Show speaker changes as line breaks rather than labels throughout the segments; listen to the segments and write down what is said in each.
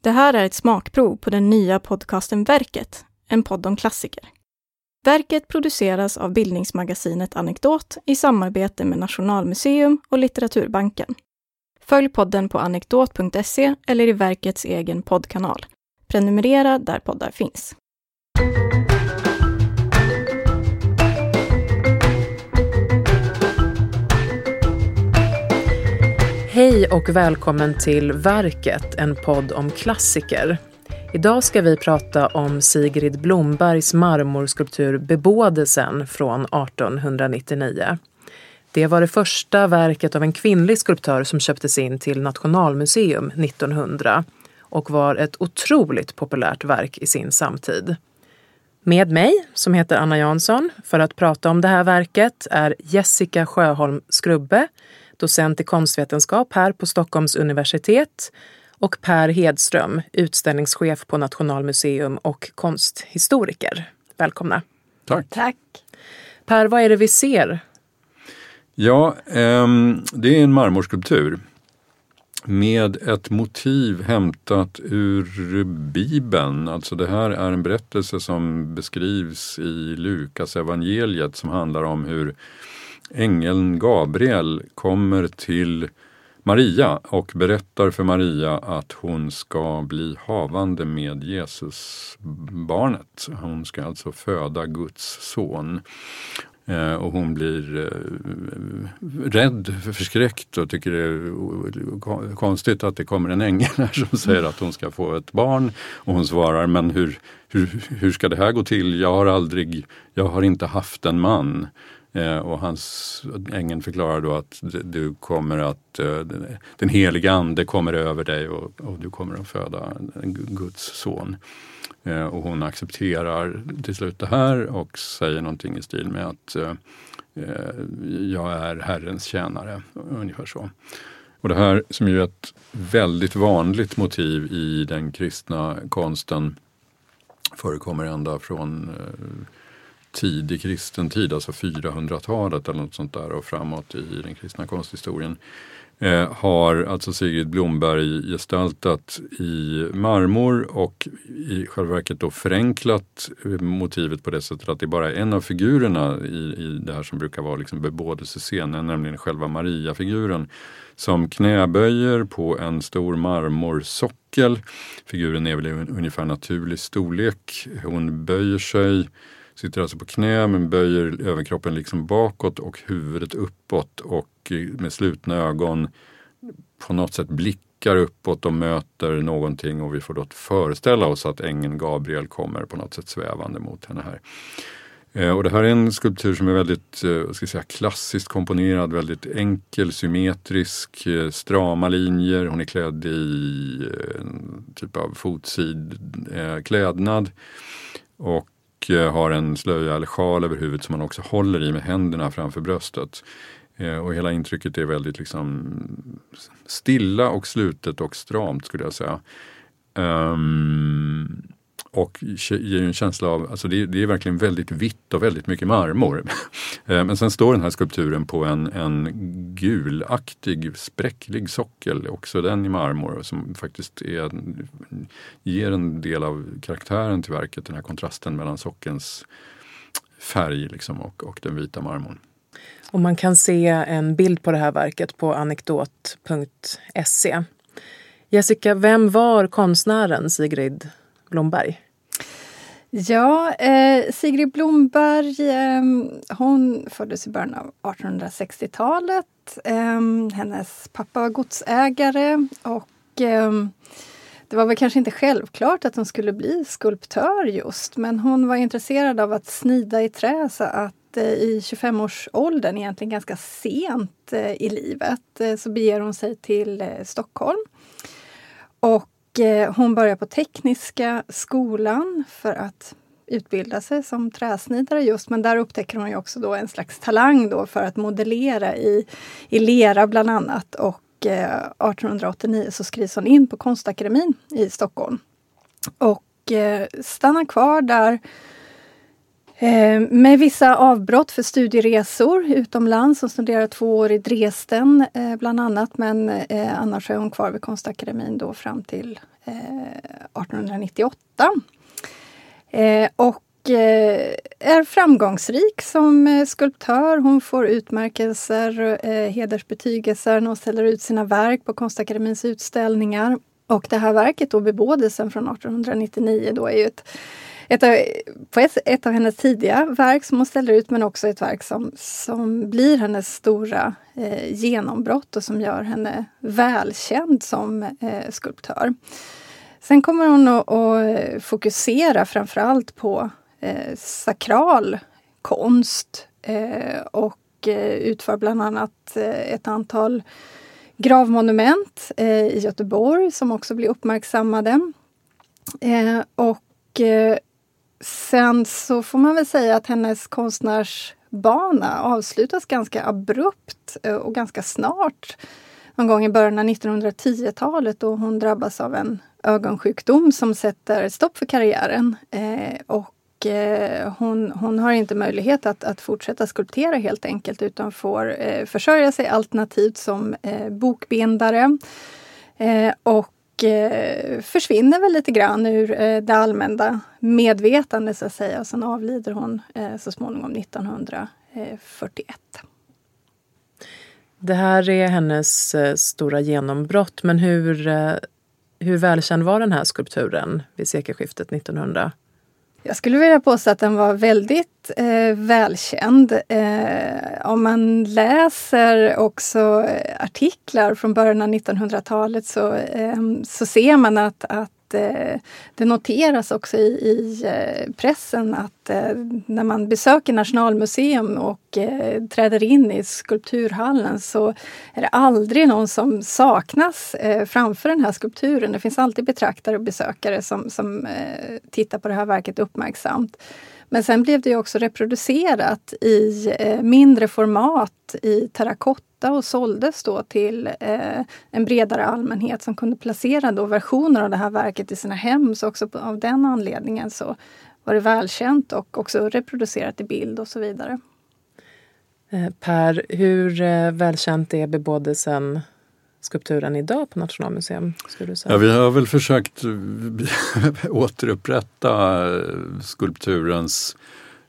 Det här är ett smakprov på den nya podcasten Verket, en podd om klassiker. Verket produceras av bildningsmagasinet Anekdot i samarbete med Nationalmuseum och Litteraturbanken. Följ podden på anekdot.se eller i verkets egen poddkanal. Prenumerera där poddar finns.
Hej och välkommen till Verket, en podd om klassiker. Idag ska vi prata om Sigrid Blombergs marmorskulptur Bebådelsen från 1899. Det var det första verket av en kvinnlig skulptör som köptes in till Nationalmuseum 1900 och var ett otroligt populärt verk i sin samtid. Med mig, som heter Anna Jansson, för att prata om det här verket är Jessica Sjöholm Skrubbe, docent i konstvetenskap här på Stockholms universitet och Per Hedström, utställningschef på Nationalmuseum och konsthistoriker. Välkomna!
Tack!
Tack!
Per, vad är det vi ser?
Ja, ehm, det är en marmorskulptur med ett motiv hämtat ur Bibeln. Alltså det här är en berättelse som beskrivs i Lukas evangeliet som handlar om hur ängeln Gabriel kommer till Maria och berättar för Maria att hon ska bli havande med Jesusbarnet. Hon ska alltså föda Guds son. Eh, och hon blir eh, rädd, förskräckt och tycker det är konstigt att det kommer en ängel här som säger att hon ska få ett barn. Och hon svarar, men hur, hur, hur ska det här gå till? Jag har aldrig, jag har inte haft en man. Eh, och hans, ängeln förklarar då att du kommer att, eh, den heliga ande kommer över dig och, och du kommer att föda Guds son. Eh, och hon accepterar till slut det här och säger någonting i stil med att eh, eh, jag är Herrens tjänare, ungefär så. Och det här som ju är ett väldigt vanligt motiv i den kristna konsten förekommer ända från eh, tidig kristen tid, alltså 400-talet eller något sånt där och framåt i den kristna konsthistorien eh, har alltså Sigrid Blomberg gestaltat i marmor och i själva verket då förenklat motivet på det sättet att det bara är en av figurerna i, i det här som brukar vara liksom bebådelsescenen, nämligen själva Maria-figuren som knäböjer på en stor marmorsockel. Figuren är väl i ungefär naturlig storlek. Hon böjer sig Sitter alltså på knä men böjer överkroppen liksom bakåt och huvudet uppåt och eh, med slutna ögon på något sätt blickar uppåt och möter någonting och vi får då föreställa oss att ängeln Gabriel kommer på något sätt svävande mot henne här. Eh, och det här är en skulptur som är väldigt eh, ska säga, klassiskt komponerad, väldigt enkel, symmetrisk, strama linjer. Hon är klädd i en typ av fotsid klädnad. Och eh, har en slöja eller sjal över huvudet som man också håller i med händerna framför bröstet. Eh, och hela intrycket är väldigt liksom stilla och slutet och stramt skulle jag säga. Um, och ger en känsla av, alltså det, det, är verkligen väldigt vitt och väldigt mycket marmor. Eh, men sen står den här skulpturen på en, en gulaktig spräcklig sockel, också den i marmor, som faktiskt är, ger en del av karaktären till verket, den här kontrasten mellan sockelns färg liksom och, och den vita marmorn.
Och man kan se en bild på det här verket på anekdot.se. Jessica, vem var konstnären Sigrid Blomberg?
Ja, eh, Sigrid Blomberg eh, hon föddes i början av 1860-talet. Eh, hennes pappa var godsägare och eh, det var väl kanske inte självklart att hon skulle bli skulptör just men hon var intresserad av att snida i trä så att eh, i 25-årsåldern, egentligen ganska sent eh, i livet, eh, så beger hon sig till eh, Stockholm. Och Eh, hon börjar på Tekniska skolan för att utbilda sig som träsnidare just, men där upptäcker hon ju också då en slags talang då för att modellera i, i lera bland annat. Och eh, 1889 så skrivs hon in på Konstakademin i Stockholm. Och eh, stannar kvar där Eh, med vissa avbrott för studieresor utomlands. Hon studerar två år i Dresden eh, bland annat men eh, annars är hon kvar vid Konstakademin då fram till 1898. Och är framgångsrik som skulptör. Hon får utmärkelser, hedersbetygelser när hon ställer ut sina verk på Konstakademins utställningar. Och det här verket, då, Bebådelsen från 1899, då är ju ett ett av, på ett, ett, av hennes tidiga verk som hon ställer ut men också ett verk som, som blir hennes stora eh, genombrott och som gör henne välkänd som eh, skulptör. Sen kommer hon att, att eh, fokusera framförallt på eh, sakral konst eh, och eh, utför bland annat eh, ett antal gravmonument eh, i Göteborg som också blir uppmärksammade. Eh, och Sen så får man väl säga att hennes konstnärsbana avslutas ganska abrupt eh, och ganska snart. Någon gång i början av 1910-talet då hon drabbas av en ögonsjukdom som sätter stopp för karriären. Eh, och eh, hon, hon, har inte möjlighet att, att, fortsätta skulptera helt enkelt utan får eh, försörja sig alternativt som eh, bokbindare. Eh, och eh, försvinner väl lite grann ur eh, det allmänna medvetandet så att säga. Och sen avlider hon eh, så småningom 1941.
Det här är hennes eh, stora genombrott, men hur, eh, hur välkänd var den här skulpturen vid sekelskiftet 1900?
Jag skulle vilja påstå att den var väldigt eh, välkänd. Eh, om man läser också eh, artiklar från början av 1900-talet så, eh, så ser man att, att Eh, det noteras också i, i eh, pressen att eh, när man besöker Nationalmuseum och träder in i skulpturhallen så är det aldrig någon som saknas framför den här skulpturen. Det finns alltid betraktare och besökare som, som tittar på det här verket uppmärksamt. Men sen blev det också reproducerat i mindre format i terrakotta och såldes då till eh, en bredare allmänhet som kunde placera då versioner av det här verket i sina hem. Så också på, av den anledningen så var det välkänt och också reproducerat i bild och så vidare.
Eh, per, hur eh, välkänt är bebådelsen skulpturen idag på Nationalmuseum? Skulle du säga?
Ja, vi har väl försökt återupprätta skulpturens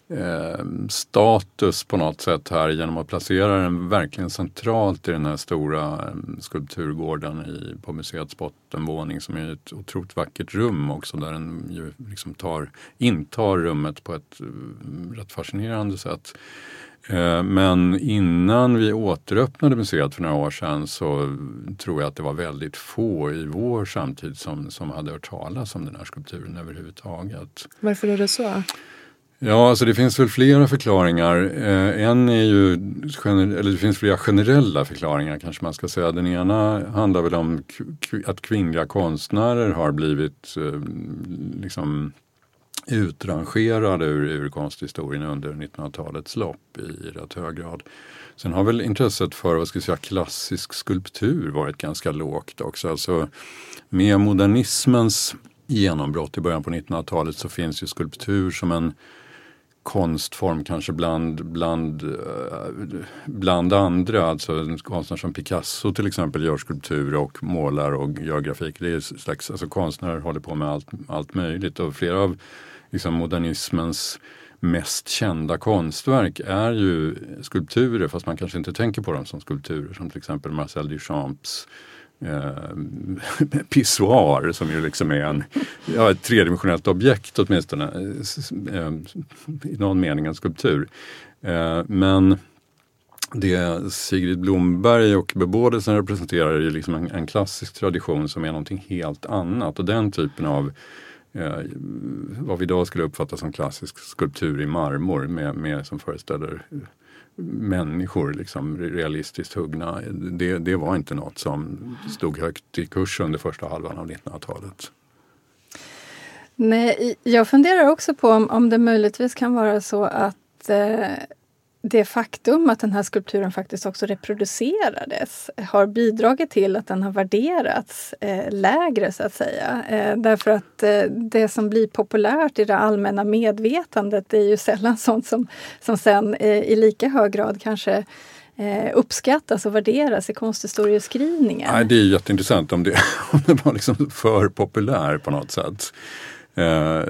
eh, status på något sätt här genom att placera den verkligen centralt i den här stora ehm, skulpturgården i, på museets bottenvåning som är ett otroligt vackert rum också där den ju liksom tar, intar rummet på ett ehm, rätt fascinerande sätt. Ehm, men innan vi återöppnade museet för några år sedan så tror jag att det var väldigt få i vår samtid som, som hade hört talas om den här skulpturen överhuvudtaget.
Varför är det så?
Ja, alltså det finns väl flera förklaringar. Eh, en är ju, eller det finns flera generella förklaringar kanske man ska säga. Den ena handlar väl om att kvinnliga konstnärer har blivit eh, liksom utrangerade ur, ur konsthistorien under 1900-talets lopp i rätt hög grad. Sen har väl intresset för vad ska jag säga, klassisk skulptur varit ganska lågt också. Alltså, med modernismens genombrott i början på 1900-talet så finns ju skulptur som en konstform kanske bland, bland, eh, bland andra. Alltså en konstnär som Picasso till exempel gör skulpturer och målar och gör grafik. Det är slags, alltså konstnärer håller på med allt, allt möjligt och flera av liksom, modernismens mest kända konstverk är ju skulpturer fast man kanske inte tänker på dem som skulpturer som till exempel Marcel Duchamps eh, pissoar som ju liksom är en, ja, ett tredimensionellt objekt åtminstone. Eh, eh, I någon mening en skulptur. Eh, men det Sigrid Blomberg och bebådelsen representerar är liksom en, en, klassisk tradition som är någonting helt annat. Och den typen av eh, vad vi idag skulle uppfatta som klassisk skulptur i marmor med, med som föreställer människor liksom realistiskt huggna. Det, det var inte något som stod högt i kurs under första halvan av 1900-talet.
Nej, jag funderar också på om, om det möjligtvis kan vara så att eh, det faktum att den här skulpturen faktiskt också reproducerades har bidragit till att den har värderats eh, lägre så att säga. Eh, därför att eh, det som blir populärt i det allmänna medvetandet det är ju sällan sånt som, som sen eh, i lika hög grad kanske eh, uppskattas och värderas i konsthistorieskrivningen.
Nej, det är jätteintressant om det, om det var liksom för populär på något sätt. Eh,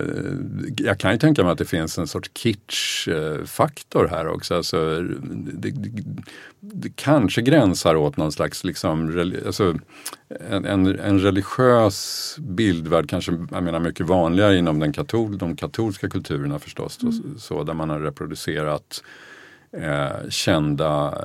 jag kan ju tänka mig att det finns en sorts kitsch-faktor här också. Alltså, det, det, det, kanske gränsar åt någon slags liksom, alltså, en, en, en religiös bildvärld, kanske jag menar, mycket vanligare inom den katol, de katolska kulturerna förstås, mm. så, där man har reproducerat eh, kända,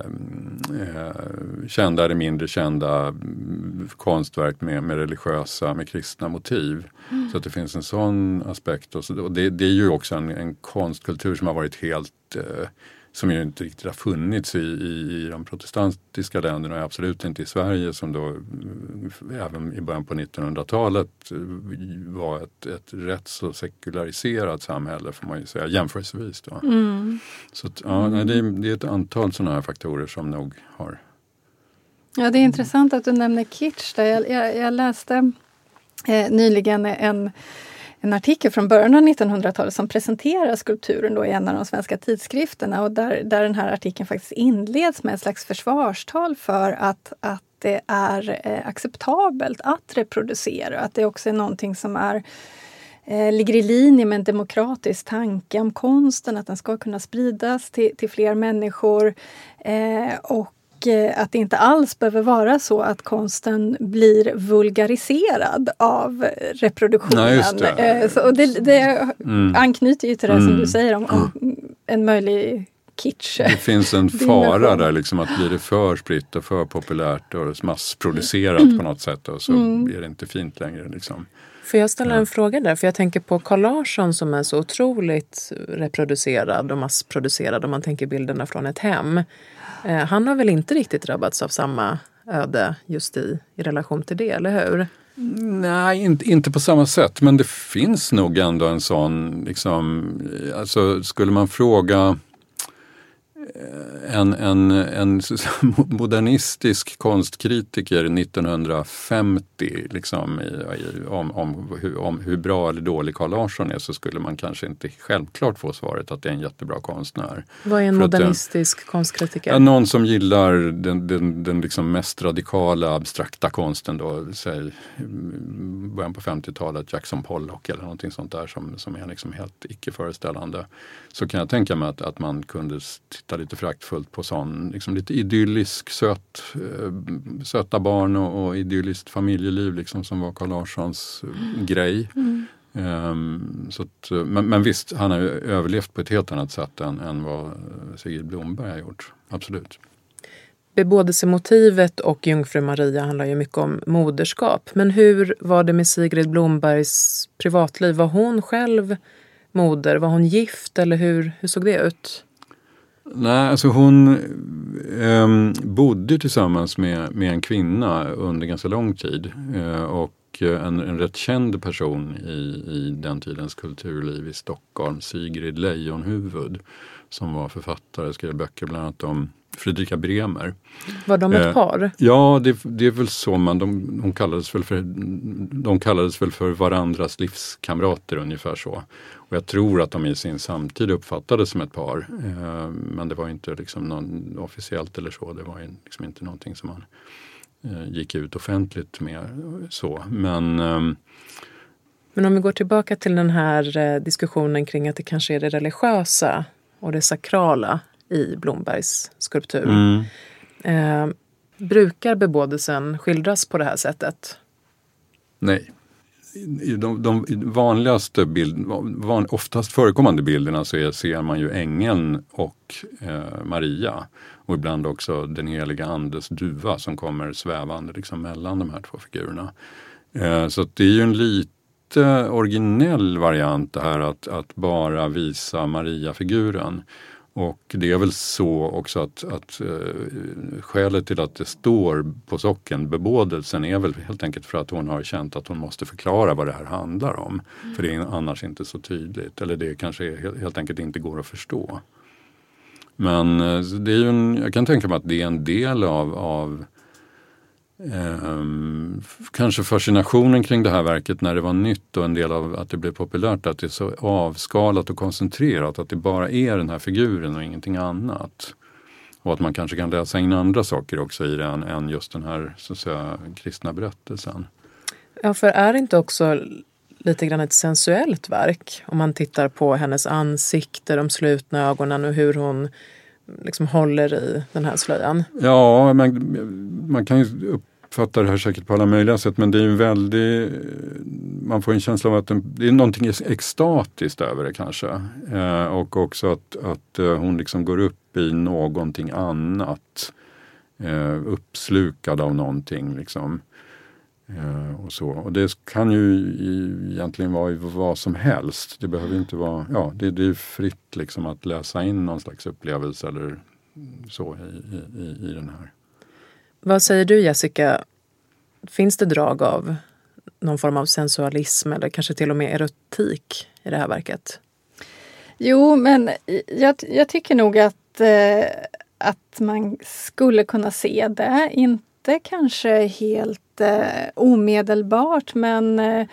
eh, kända eller mindre kända mm, konstverk med, med religiösa, med kristna motiv. Mm. Så att det finns en sån aspekt. Och, så, och det, det, är ju också en, en konstkultur som har varit helt eh, som ju inte riktigt har funnits i, i, i de protestantiska länderna och absolut inte i Sverige som då eh, även i början på 1900-talet eh, var ett, ett rätt så sekulariserat samhälle får man ju säga jämförelsevis. Då. Mm. Så att, ja, det, är, det är ett antal sådana här faktorer som nog har
Ja, det är intressant att du nämner kitsch. Där. Jag, jag, jag läste eh, nyligen en en artikel från början av 1900-talet som presenterar skulpturen då i en av de svenska tidskrifterna och där, där den här artikeln faktiskt inleds med ett slags försvarstal för att, att det är eh, acceptabelt att reproducera. Att det också är någonting som är eh, ligger i linje med en demokratisk tanke om konsten, att den ska kunna spridas till, till fler människor. Eh, och Eh, att det inte alls behöver vara så att konsten blir vulgariserad av reproduktionen. Nej, det. Eh, så, och det, det mm. anknyter ju till det mm. som du säger om, om en möjlig kitsch.
Det finns en fara där, liksom, att blir det för spritt och för populärt och massproducerat mm. på något sätt och så mm. är det inte fint längre. Liksom.
Får jag ställa en fråga där? För jag tänker på Carl Larsson som är så otroligt reproducerad och massproducerad om man tänker bilderna från ett hem. Eh, han har väl inte riktigt drabbats av samma öde just i, i relation till det, eller hur?
Nej, inte, inte på samma sätt, men det finns nog ändå en sån, liksom, alltså skulle man fråga en, en, en modernistisk konstkritiker 1950 liksom, i, om, om, hur, om hur bra eller dålig Carl Larsson är så skulle man kanske inte självklart få svaret att det är en jättebra konstnär.
Vad är en För modernistisk att, konstkritiker?
Ja, någon som gillar den, den, den liksom mest radikala abstrakta konsten då, säg början på 50-talet, Jackson Pollock eller någonting sånt där som, som är liksom helt icke föreställande. Så kan jag tänka mig att, att man kunde titta lite fraktfullt på sån liksom lite idyllisk, söt, eh, söta barn och, och idylliskt familjeliv liksom som var Carl Larssons mm. grej. Mm. Um, så att, men, men, visst, han har ju överlevt på ett helt annat sätt än, än vad Sigrid Blomberg har gjort. Absolut.
Bebådelsemotivet och Jungfru Maria handlar ju mycket om moderskap. Men hur var det med Sigrid Blombergs privatliv? Var hon själv moder? Var hon gift eller hur, hur såg det ut?
Nej, alltså hon um, bodde tillsammans med, med en kvinna under ganska lång tid. Uh, och eh, en, en rätt känd person i, i den tidens kulturliv i Stockholm, Sigrid Leijonhufvud. som var författare, skrev böcker bland annat om Fredrika Bremer.
Var de ett eh, par?
Ja, det, det, är väl så man, de, de, kallades väl för, de kallades väl för varandras livskamrater ungefär så. Och jag tror att de i sin samtid uppfattades som ett par. Eh, men det var inte liksom någon officiellt eller så. Det var liksom inte någonting som man eh, gick ut offentligt med. så. Men ehm,
men om vi går tillbaka till den här diskussionen kring att det kanske är det religiösa och det sakrala i Blombergs skulptur. Mm. Eh, brukar bebådelsen skildras på det här sättet?
Nej. De, de vanligaste bild, van, oftast förekommande bilderna så är, ser man ju ängeln och eh, Maria. Och ibland också den heliga andes duva som kommer svävande liksom mellan de här två figurerna. Eh, så det är ju en lite originell variant det här att, att bara visa Maria-figuren. Och det är väl så också att, att uh, skälet till att det står på socken bebådelsen är väl helt enkelt för att hon har känt att hon måste förklara vad det här handlar om. Mm. För det är annars inte så tydligt eller det kanske helt enkelt inte går att förstå. Men eh, det är ju en, jag kan tänka mig att det är en del av, av eh, kanske fascinationen kring det här verket när det var nytt och en del av att det blev populärt, att det är så avskalat och koncentrerat, att det bara är den här figuren och ingenting annat. Och att man kanske kan läsa in andra saker också i den än just den här så att säga, kristna berättelsen.
Ja, för är det inte också lite grann ett sensuellt verk? Om man tittar på hennes ansikte, de slutna ögonen och hur hon liksom håller i den här slöjan.
Ja, man, man kan ju uppfattar det här säkert på alla möjliga sätt men det är ju väldig, man får en känsla av att det är någonting extatiskt över det kanske. Eh, och också att, att eh, hon liksom går upp i någonting annat. Eh, uppslukad av någonting liksom. Eh, och, så. och det kan ju egentligen vara vad som helst. Det behöver inte vara, ja det, det är fritt liksom att läsa in någon slags upplevelse eller så i, i, i den här.
Vad säger du Jessica? Finns det drag av någon form av sensualism eller kanske till och med erotik i det här verket?
Jo, men jag, jag tycker nog att, eh, att man skulle kunna se det. Inte kanske helt eh, omedelbart men eh,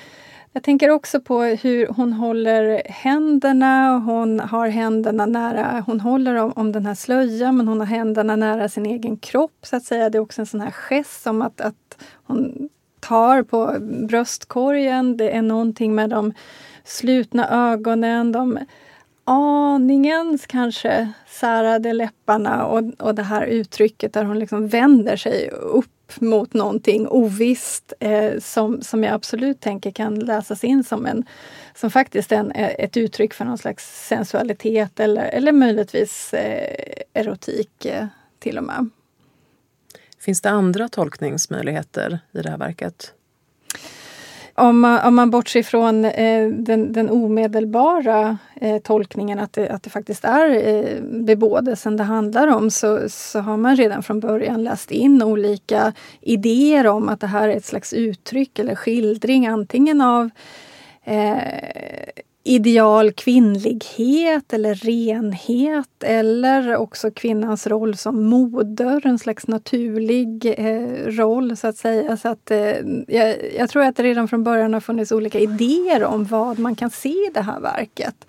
jag tänker också på hur hon håller händerna. Hon har händerna nära, hon håller om, om den här slöjan men hon har händerna nära sin egen kropp så att säga. Det är också en sån här gest som att, att hon tar på bröstkorgen. Det är någonting med de slutna ögonen, de aningen kanske särade läpparna och, och det här uttrycket där hon liksom vänder sig upp mot någonting ovisst eh, som, som jag absolut tänker kan läsas in som, en, som faktiskt en, eh, ett uttryck för någon slags sensualitet eller, eller möjligtvis eh, erotik eh, till och med.
Finns det andra tolkningsmöjligheter i det här verket?
Om man, om man bortser från eh, den, den omedelbara eh, tolkningen att det, att det faktiskt är eh, bebådelsen det handlar om så, så har man redan från början läst in olika idéer om att det här är ett slags uttryck eller skildring antingen av eh, ideal kvinnlighet eller renhet eller också kvinnans roll som moder, en slags naturlig eh, roll så att säga. Så att, eh, jag, jag, tror att det redan från början har funnits olika idéer om vad man kan se i det här verket.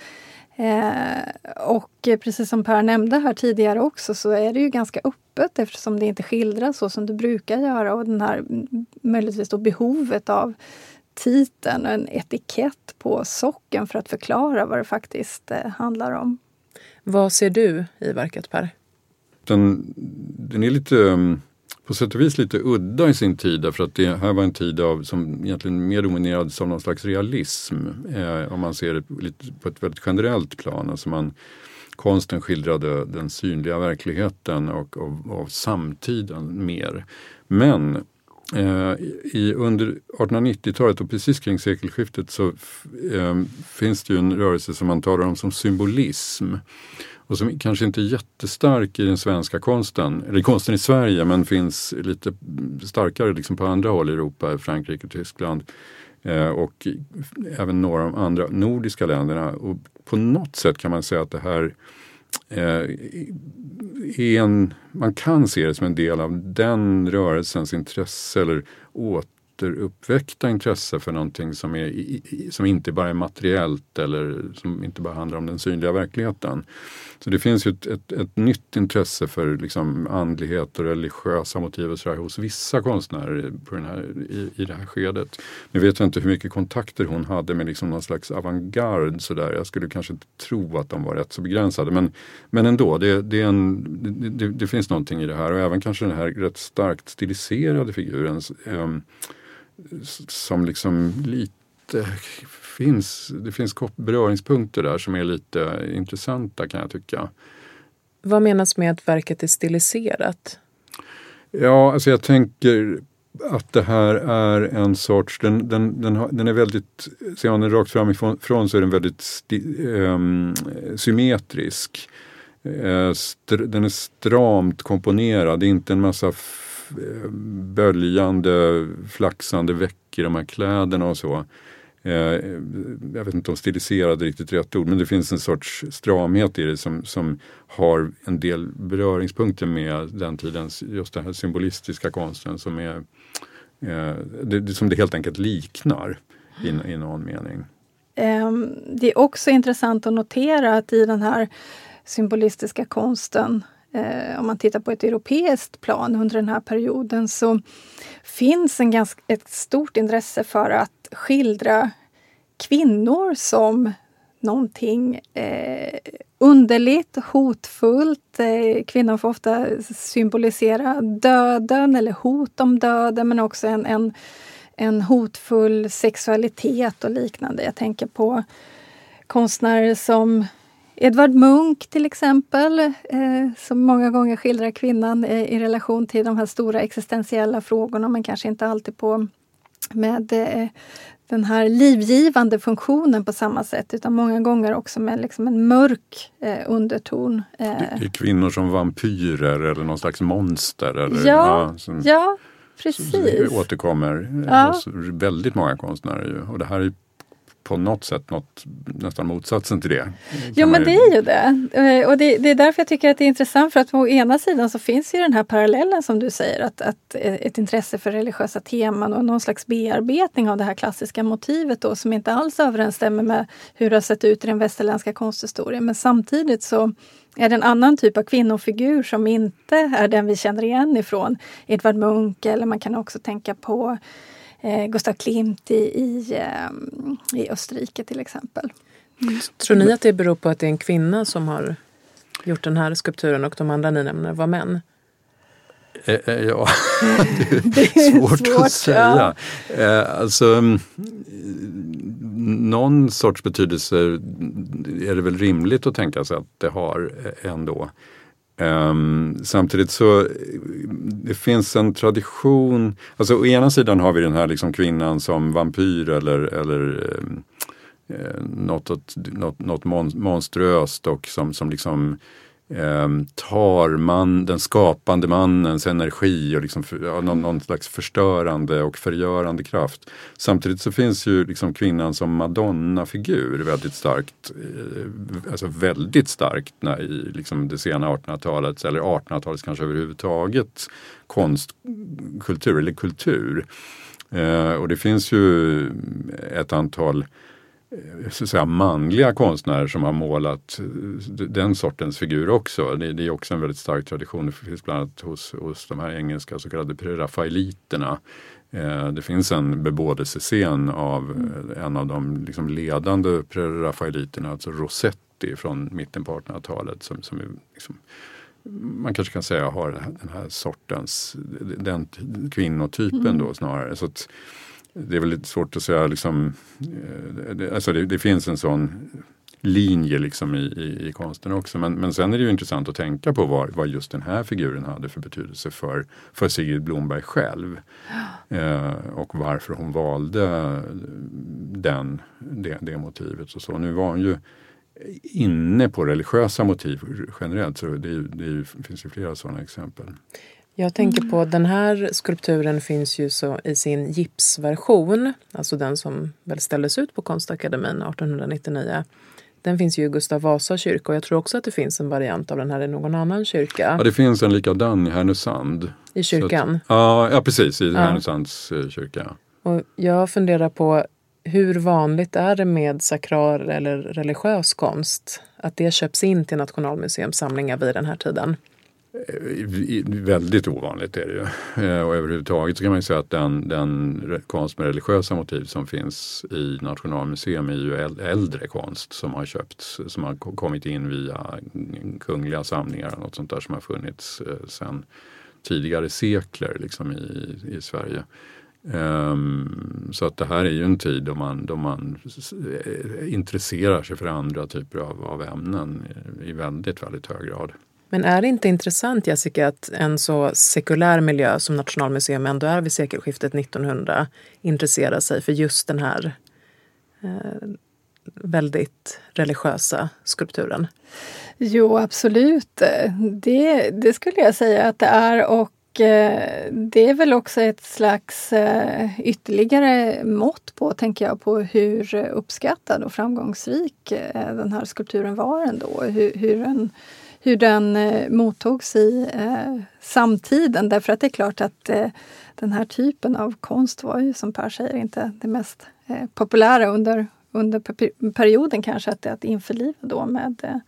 Eh, och precis som Per nämnde här tidigare också så är det ju ganska öppet eftersom det inte skildras så som det brukar göra och den här mm, möjligtvis då behovet av titeln, en etikett på socken för att förklara vad det faktiskt eh, handlar om.
Vad ser du i verket Per?
Den, den är lite mm, på sätt och vis lite udda i sin tid därför att det här var en tid av, som egentligen mer dominerades av någon slags realism. Eh, om man ser det lite på ett väldigt generellt plan. Alltså man, konsten skildrade den synliga verkligheten och av samtiden mer. Men Eh, i, under 1890-talet och precis kring sekelskiftet så eh, finns det ju en rörelse som man talar om som symbolism. Och som kanske inte är jättestark i den svenska konsten, eller konsten i Sverige, men finns lite starkare liksom på andra håll i Europa, Frankrike och Tyskland. Eh, och även några av de andra nordiska länderna. Och på något sätt kan man säga att det här eh, Eh, en, man kan se det som en del av den rörelsens intresse eller återuppväckta intresse för någonting som, är, som inte bara är materiellt eller som inte bara handlar om den synliga verkligheten. Så det finns ju ett, ett, ett nytt intresse för liksom andlighet och religiösa motiv och så hos vissa konstnärer på den här, i, i det här skedet. Nu vet jag inte hur mycket kontakter hon hade med liksom någon slags avantgarde sådär. Jag skulle kanske inte tro att de var rätt så begränsade men, men ändå, det, det, en, det, det, finns någonting i det här och även kanske den här rätt starkt stiliserade figuren eh, som liksom lite finns, det finns beröringspunkter där som är lite intressanta kan jag tycka.
Vad menas med att verket är stiliserat?
Ja, alltså jag tänker att det här är en sorts, den, den, den, den är väldigt, ser man den rakt framifrån så är den väldigt sti, um, symmetrisk. Uh, den är stramt komponerad, det är inte en massa Eh, böljande, flaxande veck i de här kläderna och så. Eh, jag vet inte om stiliserad är riktigt rätt ord, men det finns en sorts stramhet i det som, som har en del beröringspunkter med den tidens, just den här symbolistiska konsten som är eh, det, som det helt enkelt liknar i, i någon mening.
Ehm, det är också intressant att notera att i den här symbolistiska konsten eh, om man tittar på ett europeiskt plan under den här perioden så finns en ganska, ett stort intresse för att skildra kvinnor som någonting eh, underligt, hotfullt. Eh, kvinnor får ofta symbolisera döden eller hot om döden men också en, en, en hotfull sexualitet och liknande. Jag tänker på konstnärer som Edvard Munch till exempel, eh, som många gånger skildrar kvinnan eh, i relation till de här stora existentiella frågorna men kanske inte alltid på med eh, den här livgivande funktionen på samma sätt utan många gånger också med liksom en mörk eh, underton.
Eh. Det är kvinnor som vampyrer eller någon slags monster? Eller,
ja, ja, som, ja, precis.
Som återkommer ja. hos väldigt många konstnärer. Och det här är på något sätt något, nästan motsatsen till det.
Jo men det är ju det. Eh, och det, det, är därför jag tycker att det är intressant för att på ena sidan så finns ju den här parallellen som du säger att, att ett intresse för religiösa teman och någon slags bearbetning av det här klassiska motivet då som inte alls överensstämmer med hur det har sett ut i den västerländska konsthistorien. Men samtidigt så är det en annan typ av kvinnofigur som inte är den vi känner igen ifrån Edvard Munch eller man kan också tänka på eh, Gustav Klimt i, i, eh, i Österrike till exempel.
Mm. Tror ni att det beror på att det är en kvinna som har gjort den här skulpturen och de andra ni nämner var män?
Eh, eh, ja, det är svårt, svårt att säga. Ja. Eh, alltså, mm, någon sorts betydelse är det väl rimligt att tänka sig att det har ändå. Um, samtidigt så det finns en tradition, alltså å ena sidan har vi den här liksom kvinnan som vampyr eller, eller ehm, eh, något, något, något monströst och som, som liksom eh, Ehm, tar man, den skapande mannens energi och liksom för, ja, någon, någon, slags förstörande och förgörande kraft. Samtidigt så finns ju liksom kvinnan som madonna-figur väldigt starkt, eh, alltså väldigt starkt när, i liksom det sena 1800-talet eller 1800-talets kanske överhuvudtaget konstkultur eller kultur. Eh, och det finns ju ett antal så att säga, manliga konstnärer som har målat eh, den sortens figur också. Det, det är också en väldigt stark tradition. Det finns bland annat hos, hos de här engelska så kallade prerafaeliterna. Eh, det finns en bebådelsescen av mm. en av de liksom ledande prerafaeliterna, alltså Rossetti från mitten på 1800-talet som, som liksom, man kanske kan säga har den här sortens, den kvinnotypen mm. då snarare. Så att, det är väl lite svårt att säga, liksom, eh, alltså det, det finns en sån linje liksom i, i, i, konsten också. Men, men sen är det ju intressant att tänka på vad, vad just den här figuren hade för betydelse för, för Sigrid Blomberg själv. Eh, och varför hon valde den, det, det motivet. Och så. Nu var hon ju inne på religiösa motiv generellt så det, det finns ju flera sådana exempel.
Jag tänker på den här skulpturen finns ju så i sin gipsversion, alltså den som väl ställdes ut på Konstakademin 1899. Den finns ju i Gustav Vasa kyrka och jag tror också att det finns en variant av den här i någon annan kyrka.
Ja, det finns en likadan i Härnösand.
I kyrkan?
Att, ja, ja, precis, i ja. Härnösands eh, kyrka.
Och jag funderar på hur vanligt är det med sakral eller religiös konst? Att det köps in till Nationalmuseums samlingar vid den här tiden?
Eh, väldigt ovanligt är det ju. Eh, och överhuvudtaget så kan man ju säga att den, den konst med religiösa motiv som finns i Nationalmuseum är ju äldre konst som har köpts, som har kommit in via kungliga samlingar och något sånt där som har funnits eh, sedan tidigare sekler liksom i, i Sverige. Um, så att det här är ju en tid då man, då man intresserar sig för andra typer av, av ämnen i väldigt, väldigt hög grad.
Men är det inte intressant Jessica att en så sekulär miljö som Nationalmuseum ändå är vid sekelskiftet 1900 intresserar sig för just den här eh, väldigt religiösa skulpturen?
Jo, absolut. Det, det skulle jag säga att det är. Och eh, det är väl också ett slags eh, ytterligare mått på, tänker jag, på hur uppskattad och framgångsrik eh, den här skulpturen var ändå. Hur, hur den, hur den eh, mottogs i eh, samtiden. Därför att det är klart att eh, den här typen av konst var ju, som Per säger, inte det mest populära under, under perioden kanske att, att införliva då med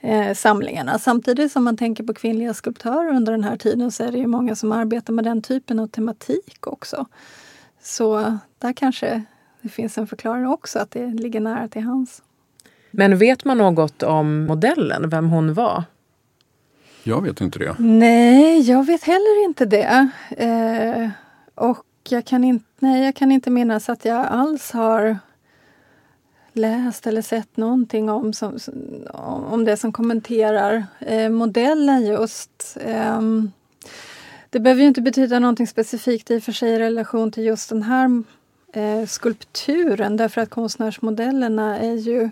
eh, samlingarna. Samtidigt som man tänker på kvinnliga skulptörer under den här tiden så är det ju många som arbetar med den typen av tematik också. Så där kanske det finns en förklaring också, att det ligger nära till hands.
Men vet man något om modellen, vem hon var?
Jag vet inte det.
Nej, jag vet heller inte det. Eh, och jag kan, inte, nej, jag kan inte minnas att jag alls har läst eller sett någonting om, som, om det som kommenterar eh, modellen just. Eh, det behöver ju inte betyda någonting specifikt i och för sig i relation till just den här eh, skulpturen därför att konstnärsmodellerna är ju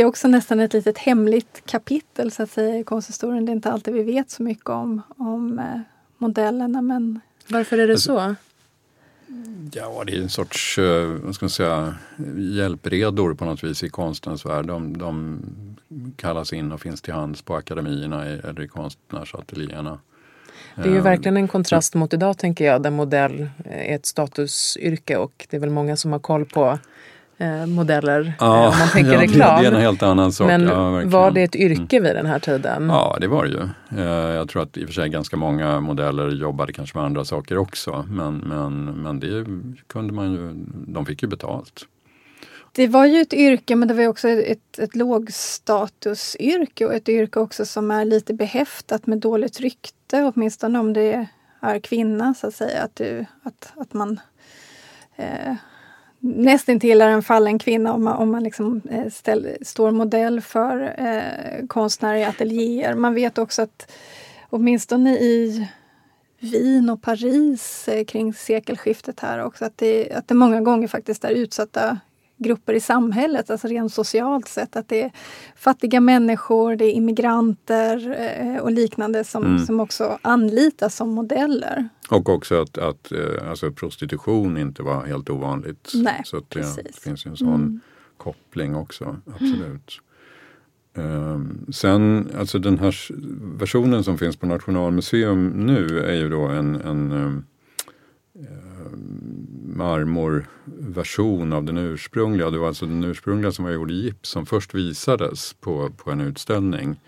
är också nästan ett litet hemligt kapitel så att säga, i konsthistorien. Det är inte alltid vi vet så mycket om, om eh, modellerna. Men...
Varför är det så?
Ja, det är en sorts eh, vad ska man säga, hjälpredor på något vis i konstens värld. De, de kallas in och finns till hands på akademierna eller i konstnärsateljéerna.
Det är ju eh, verkligen en kontrast mot idag tänker jag, där modell är ett statusyrke och det är väl många som har koll på eh, modeller ja, om man tänker
ja,
reklam.
Det är en helt annan sak.
Men ja, var det ett yrke mm. vid den här tiden?
Ja, det var det ju. Eh, jag tror att i och för sig ganska många modeller jobbade kanske med andra saker också. Men, men, men det kunde man ju, de fick ju betalt.
Det var ju ett yrke men det var också ett, ett lågstatusyrke och ett yrke också som är lite behäftat med dåligt rykte åtminstone om det är kvinna så att säga. Att, du, att, att man eh, nästintill är en fallen kvinna om man, om man liksom, eh, ställ, står modell för eh, konstnärer i ateljéer. Man vet också att åtminstone i Wien och Paris eh, kring sekelskiftet här också att det, att det många gånger faktiskt är utsatta grupper i samhället, alltså rent socialt sett. Att det är fattiga människor, det är immigranter eh, och liknande som, mm. som också anlitas som modeller.
Och också att, att eh, alltså prostitution inte var helt ovanligt.
Nej,
så att det precis. finns en sån mm. koppling också, absolut. Um, sen, alltså den här versionen som finns på Nationalmuseum nu är ju då en, en um, marmorversion av den ursprungliga. Det var alltså den ursprungliga som var gjord i gips som först visades på, på en utställning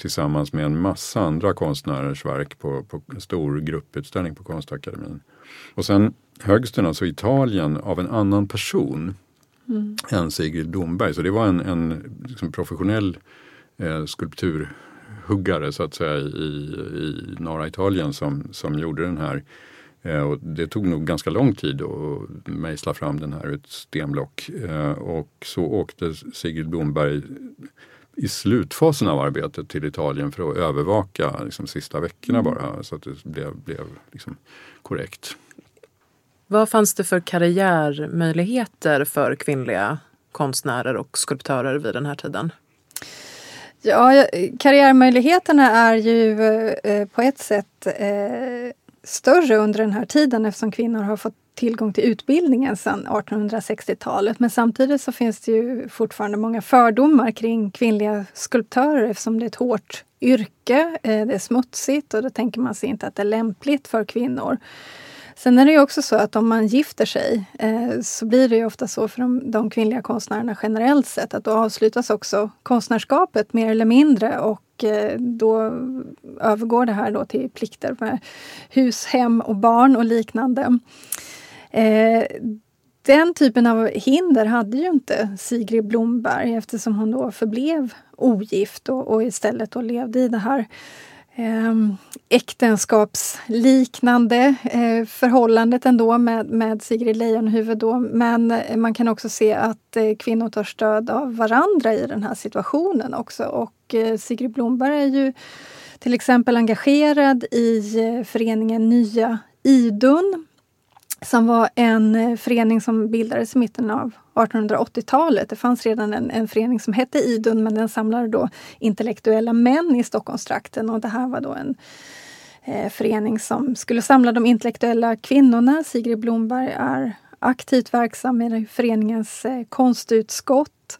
tillsammans med en massa andra konstnärers verk på, på en stor grupputställning på Konstakademin. Och sen höggs den alltså i Italien av en annan person mm. än Sigrid Blomberg. Så det var en, en liksom professionell eh, skulpturhuggare så att säga i, i norra Italien som, som gjorde den här Eh, och det tog nog ganska lång tid att mejsla fram den här ur ett stenblock. Eh, och så åkte Sigrid Blomberg i slutfasen av arbetet till Italien för att övervaka liksom, sista veckorna mm. bara så att det blev, blev liksom, korrekt.
Vad fanns det för karriärmöjligheter för kvinnliga konstnärer och skulptörer vid den här tiden?
Ja, karriärmöjligheterna är ju eh, på ett sätt eh, större under den här tiden eftersom kvinnor har fått tillgång till utbildningen sedan 1860-talet. Men samtidigt så finns det ju fortfarande många fördomar kring kvinnliga skulptörer eftersom det är ett hårt yrke, eh, det är smutsigt och då tänker man sig inte att det är lämpligt för kvinnor. Sen är det ju också så att om man gifter sig eh, så blir det ju ofta så för de, de, kvinnliga konstnärerna generellt sett att då avslutas också konstnärskapet mer eller mindre och eh, då övergår det här då till plikter med hus, hem och barn och liknande. Eh, den typen av hinder hade ju inte Sigrid Blomberg eftersom hon då förblev ogift och, och istället då levde i det här eh, äktenskapsliknande eh, förhållandet ändå med, med Sigrid Leijonhufvud. Då. Men eh, man kan också se att eh, kvinnor tar stöd av varandra i den här situationen också. Och eh, Sigrid Blomberg är ju till exempel engagerad i eh, föreningen Nya Idun som var en eh, förening som bildades i mitten av 1880-talet. Det fanns redan en, en förening som hette Idun men den samlade då intellektuella män i Stockholmstrakten och det här var då en eh, förening som skulle samla de intellektuella kvinnorna. Sigrid Blomberg är aktivt verksam i föreningens eh, konstutskott.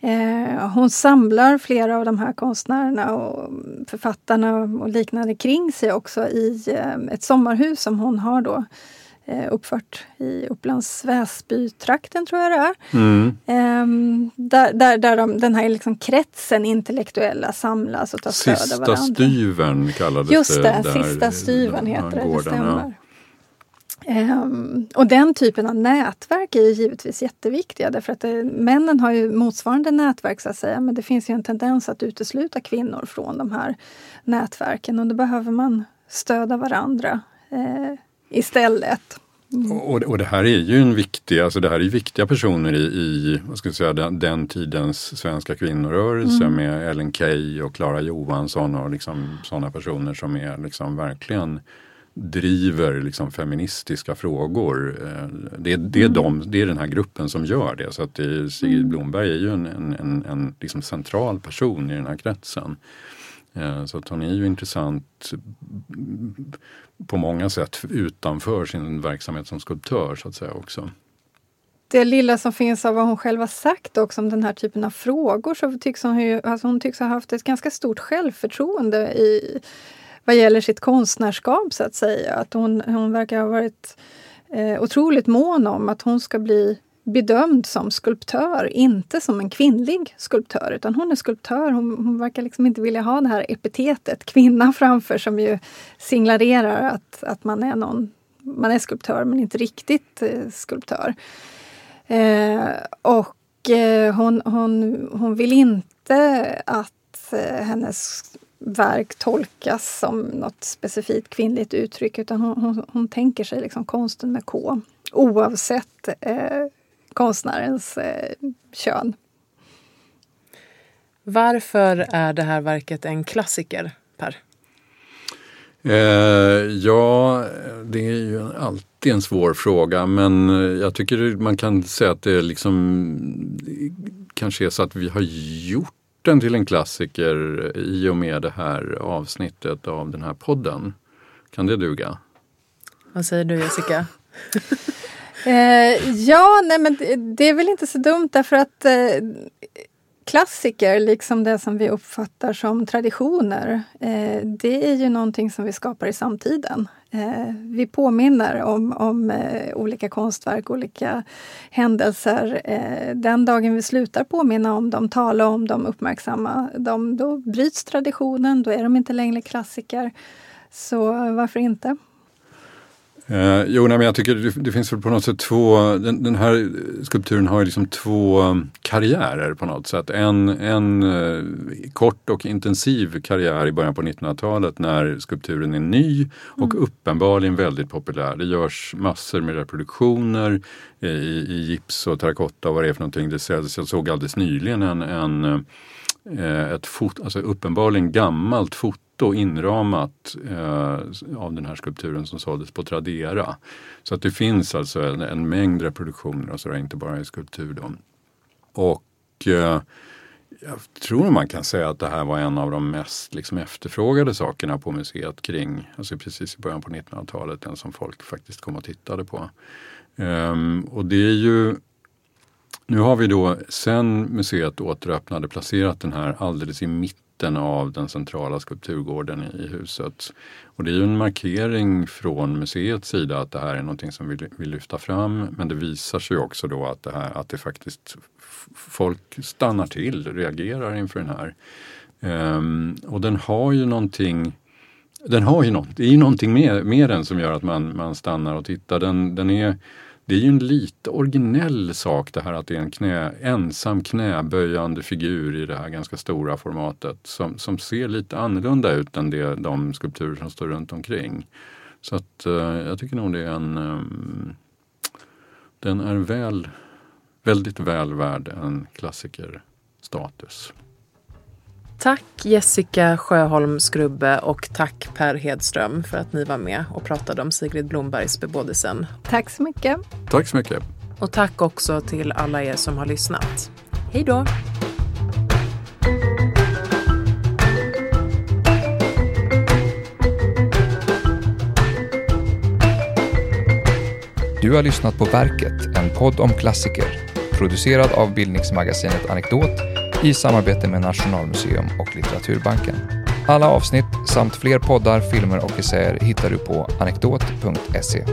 Eh, hon samlar flera av de här konstnärerna och författarna och liknande kring sig också i eh, ett sommarhus som hon har då eh, uppfört i Upplands Väsby-trakten, tror jag det är. Mm. Eh, där där, där de, den här liksom kretsen intellektuella samlas och tar stöd av varandra.
Sista styven kallades
Just det. det sista styven heter det, det stämmer. Um, och den typen av nätverk är givetvis jätteviktiga därför att det, männen har ju motsvarande nätverk så att säga men det finns ju en tendens att utesluta kvinnor från de här nätverken och då behöver man stödja varandra eh, istället.
Mm. Och, och det här är ju en viktig, alltså det här är viktiga personer i, i vad ska jag säga, den, den tidens svenska kvinnorörelse mm. med Ellen Key och Klara Johansson och liksom sådana personer som är liksom verkligen driver liksom feministiska frågor. Eh, det, det, är mm. de, det är den här gruppen som gör det. Så att det, Sigrid mm. Blomberg är ju en, en, en, en liksom central person i den här kretsen. Eh, så att hon är ju intressant på många sätt utanför sin verksamhet som skulptör så att säga också.
Det lilla som finns av vad hon själv har sagt också om den här typen av frågor så tycks hon, ju, alltså hon tycks ha haft ett ganska stort självförtroende i vad gäller sitt konstnärskap så att säga. Att hon, hon verkar ha varit eh, otroligt mån om att hon ska bli bedömd som skulptör, inte som en kvinnlig skulptör. Utan hon är skulptör. Hon, hon verkar liksom inte vilja ha det här epitetet kvinna framför som ju signalerar att, att man är någon man är skulptör men inte riktigt eh, skulptör. Eh, och eh, hon, hon, hon vill inte att eh, hennes verk tolkas som något specifikt kvinnligt uttryck utan hon, hon, hon tänker sig liksom konsten med K oavsett eh, konstnärens eh, kön.
Varför är det här verket en klassiker, Per?
Eh, ja, det är ju alltid en svår fråga men jag tycker man kan säga att det liksom kanske är så att vi har gjort den till en klassiker i och med det här avsnittet av den här podden. Kan det duga?
Vad säger du Jessica?
eh, ja, nej men det är väl inte så dumt därför att eh, klassiker, liksom det som vi uppfattar som traditioner, eh, det är ju någonting som vi skapar i samtiden. Eh, vi påminner om, om eh, olika konstverk, olika händelser. Eh, den dagen vi slutar påminna om dem, tala om dem, uppmärksamma dem, då bryts traditionen, då är de inte längre klassiker. Så varför inte?
Eh, jo, nej, men jag tycker det, det finns väl på något sätt två, den, den, här skulpturen har ju liksom två karriärer på något sätt. En, en eh, kort och intensiv karriär i början på 1900-talet när skulpturen är ny och mm. uppenbarligen väldigt populär. Det görs massor med reproduktioner i, i gips och terrakotta och vad det är för någonting. Det säljs, jag såg alldeles nyligen en, en eh, ett fot, alltså uppenbarligen gammalt foto foto inramat eh, av den här skulpturen som såldes på Tradera. Så att det finns alltså en, en mängd reproduktioner och sådär, inte bara i skulptur. Då. Och eh, jag tror man kan säga att det här var en av de mest liksom, efterfrågade sakerna på museet kring, alltså precis i början på 1900-talet, den som folk faktiskt kom och tittade på. Um, och det är ju nu har vi då sen museet återöppnade placerat den här alldeles i mitten mitten av den centrala skulpturgården i, huset. Och det är ju en markering från museets sida att det här är någonting som vi vill lyfta fram. Men det visar sig också då att det, här, att det faktiskt folk stannar till, reagerar inför den här. Um, och den har ju någonting den har ju något, det är ju någonting med, med den som gör att man, man stannar och tittar. Den, den är det är ju en lite originell sak det här att det är en knä, ensam knäböjande figur i det här ganska stora formatet som, som ser lite annorlunda ut än det, de skulpturer som står runt omkring. Så att eh, jag tycker nog det är en um, Den är väl, väldigt väl värd en klassikerstatus.
Tack Jessica Sjöholm Skrubbe och tack Per Hedström för att ni var med och pratade om Sigrid Blombergs Bebådelsen.
Tack så mycket.
Tack så mycket.
Och tack också till alla er som har lyssnat. Hej då!
Du har lyssnat på Verket, en podd om klassiker, producerad av bildningsmagasinet Anekdot i samarbete med Nationalmuseum och Litteraturbanken. Alla avsnitt samt fler poddar, filmer och essäer hittar du på anekdot.se.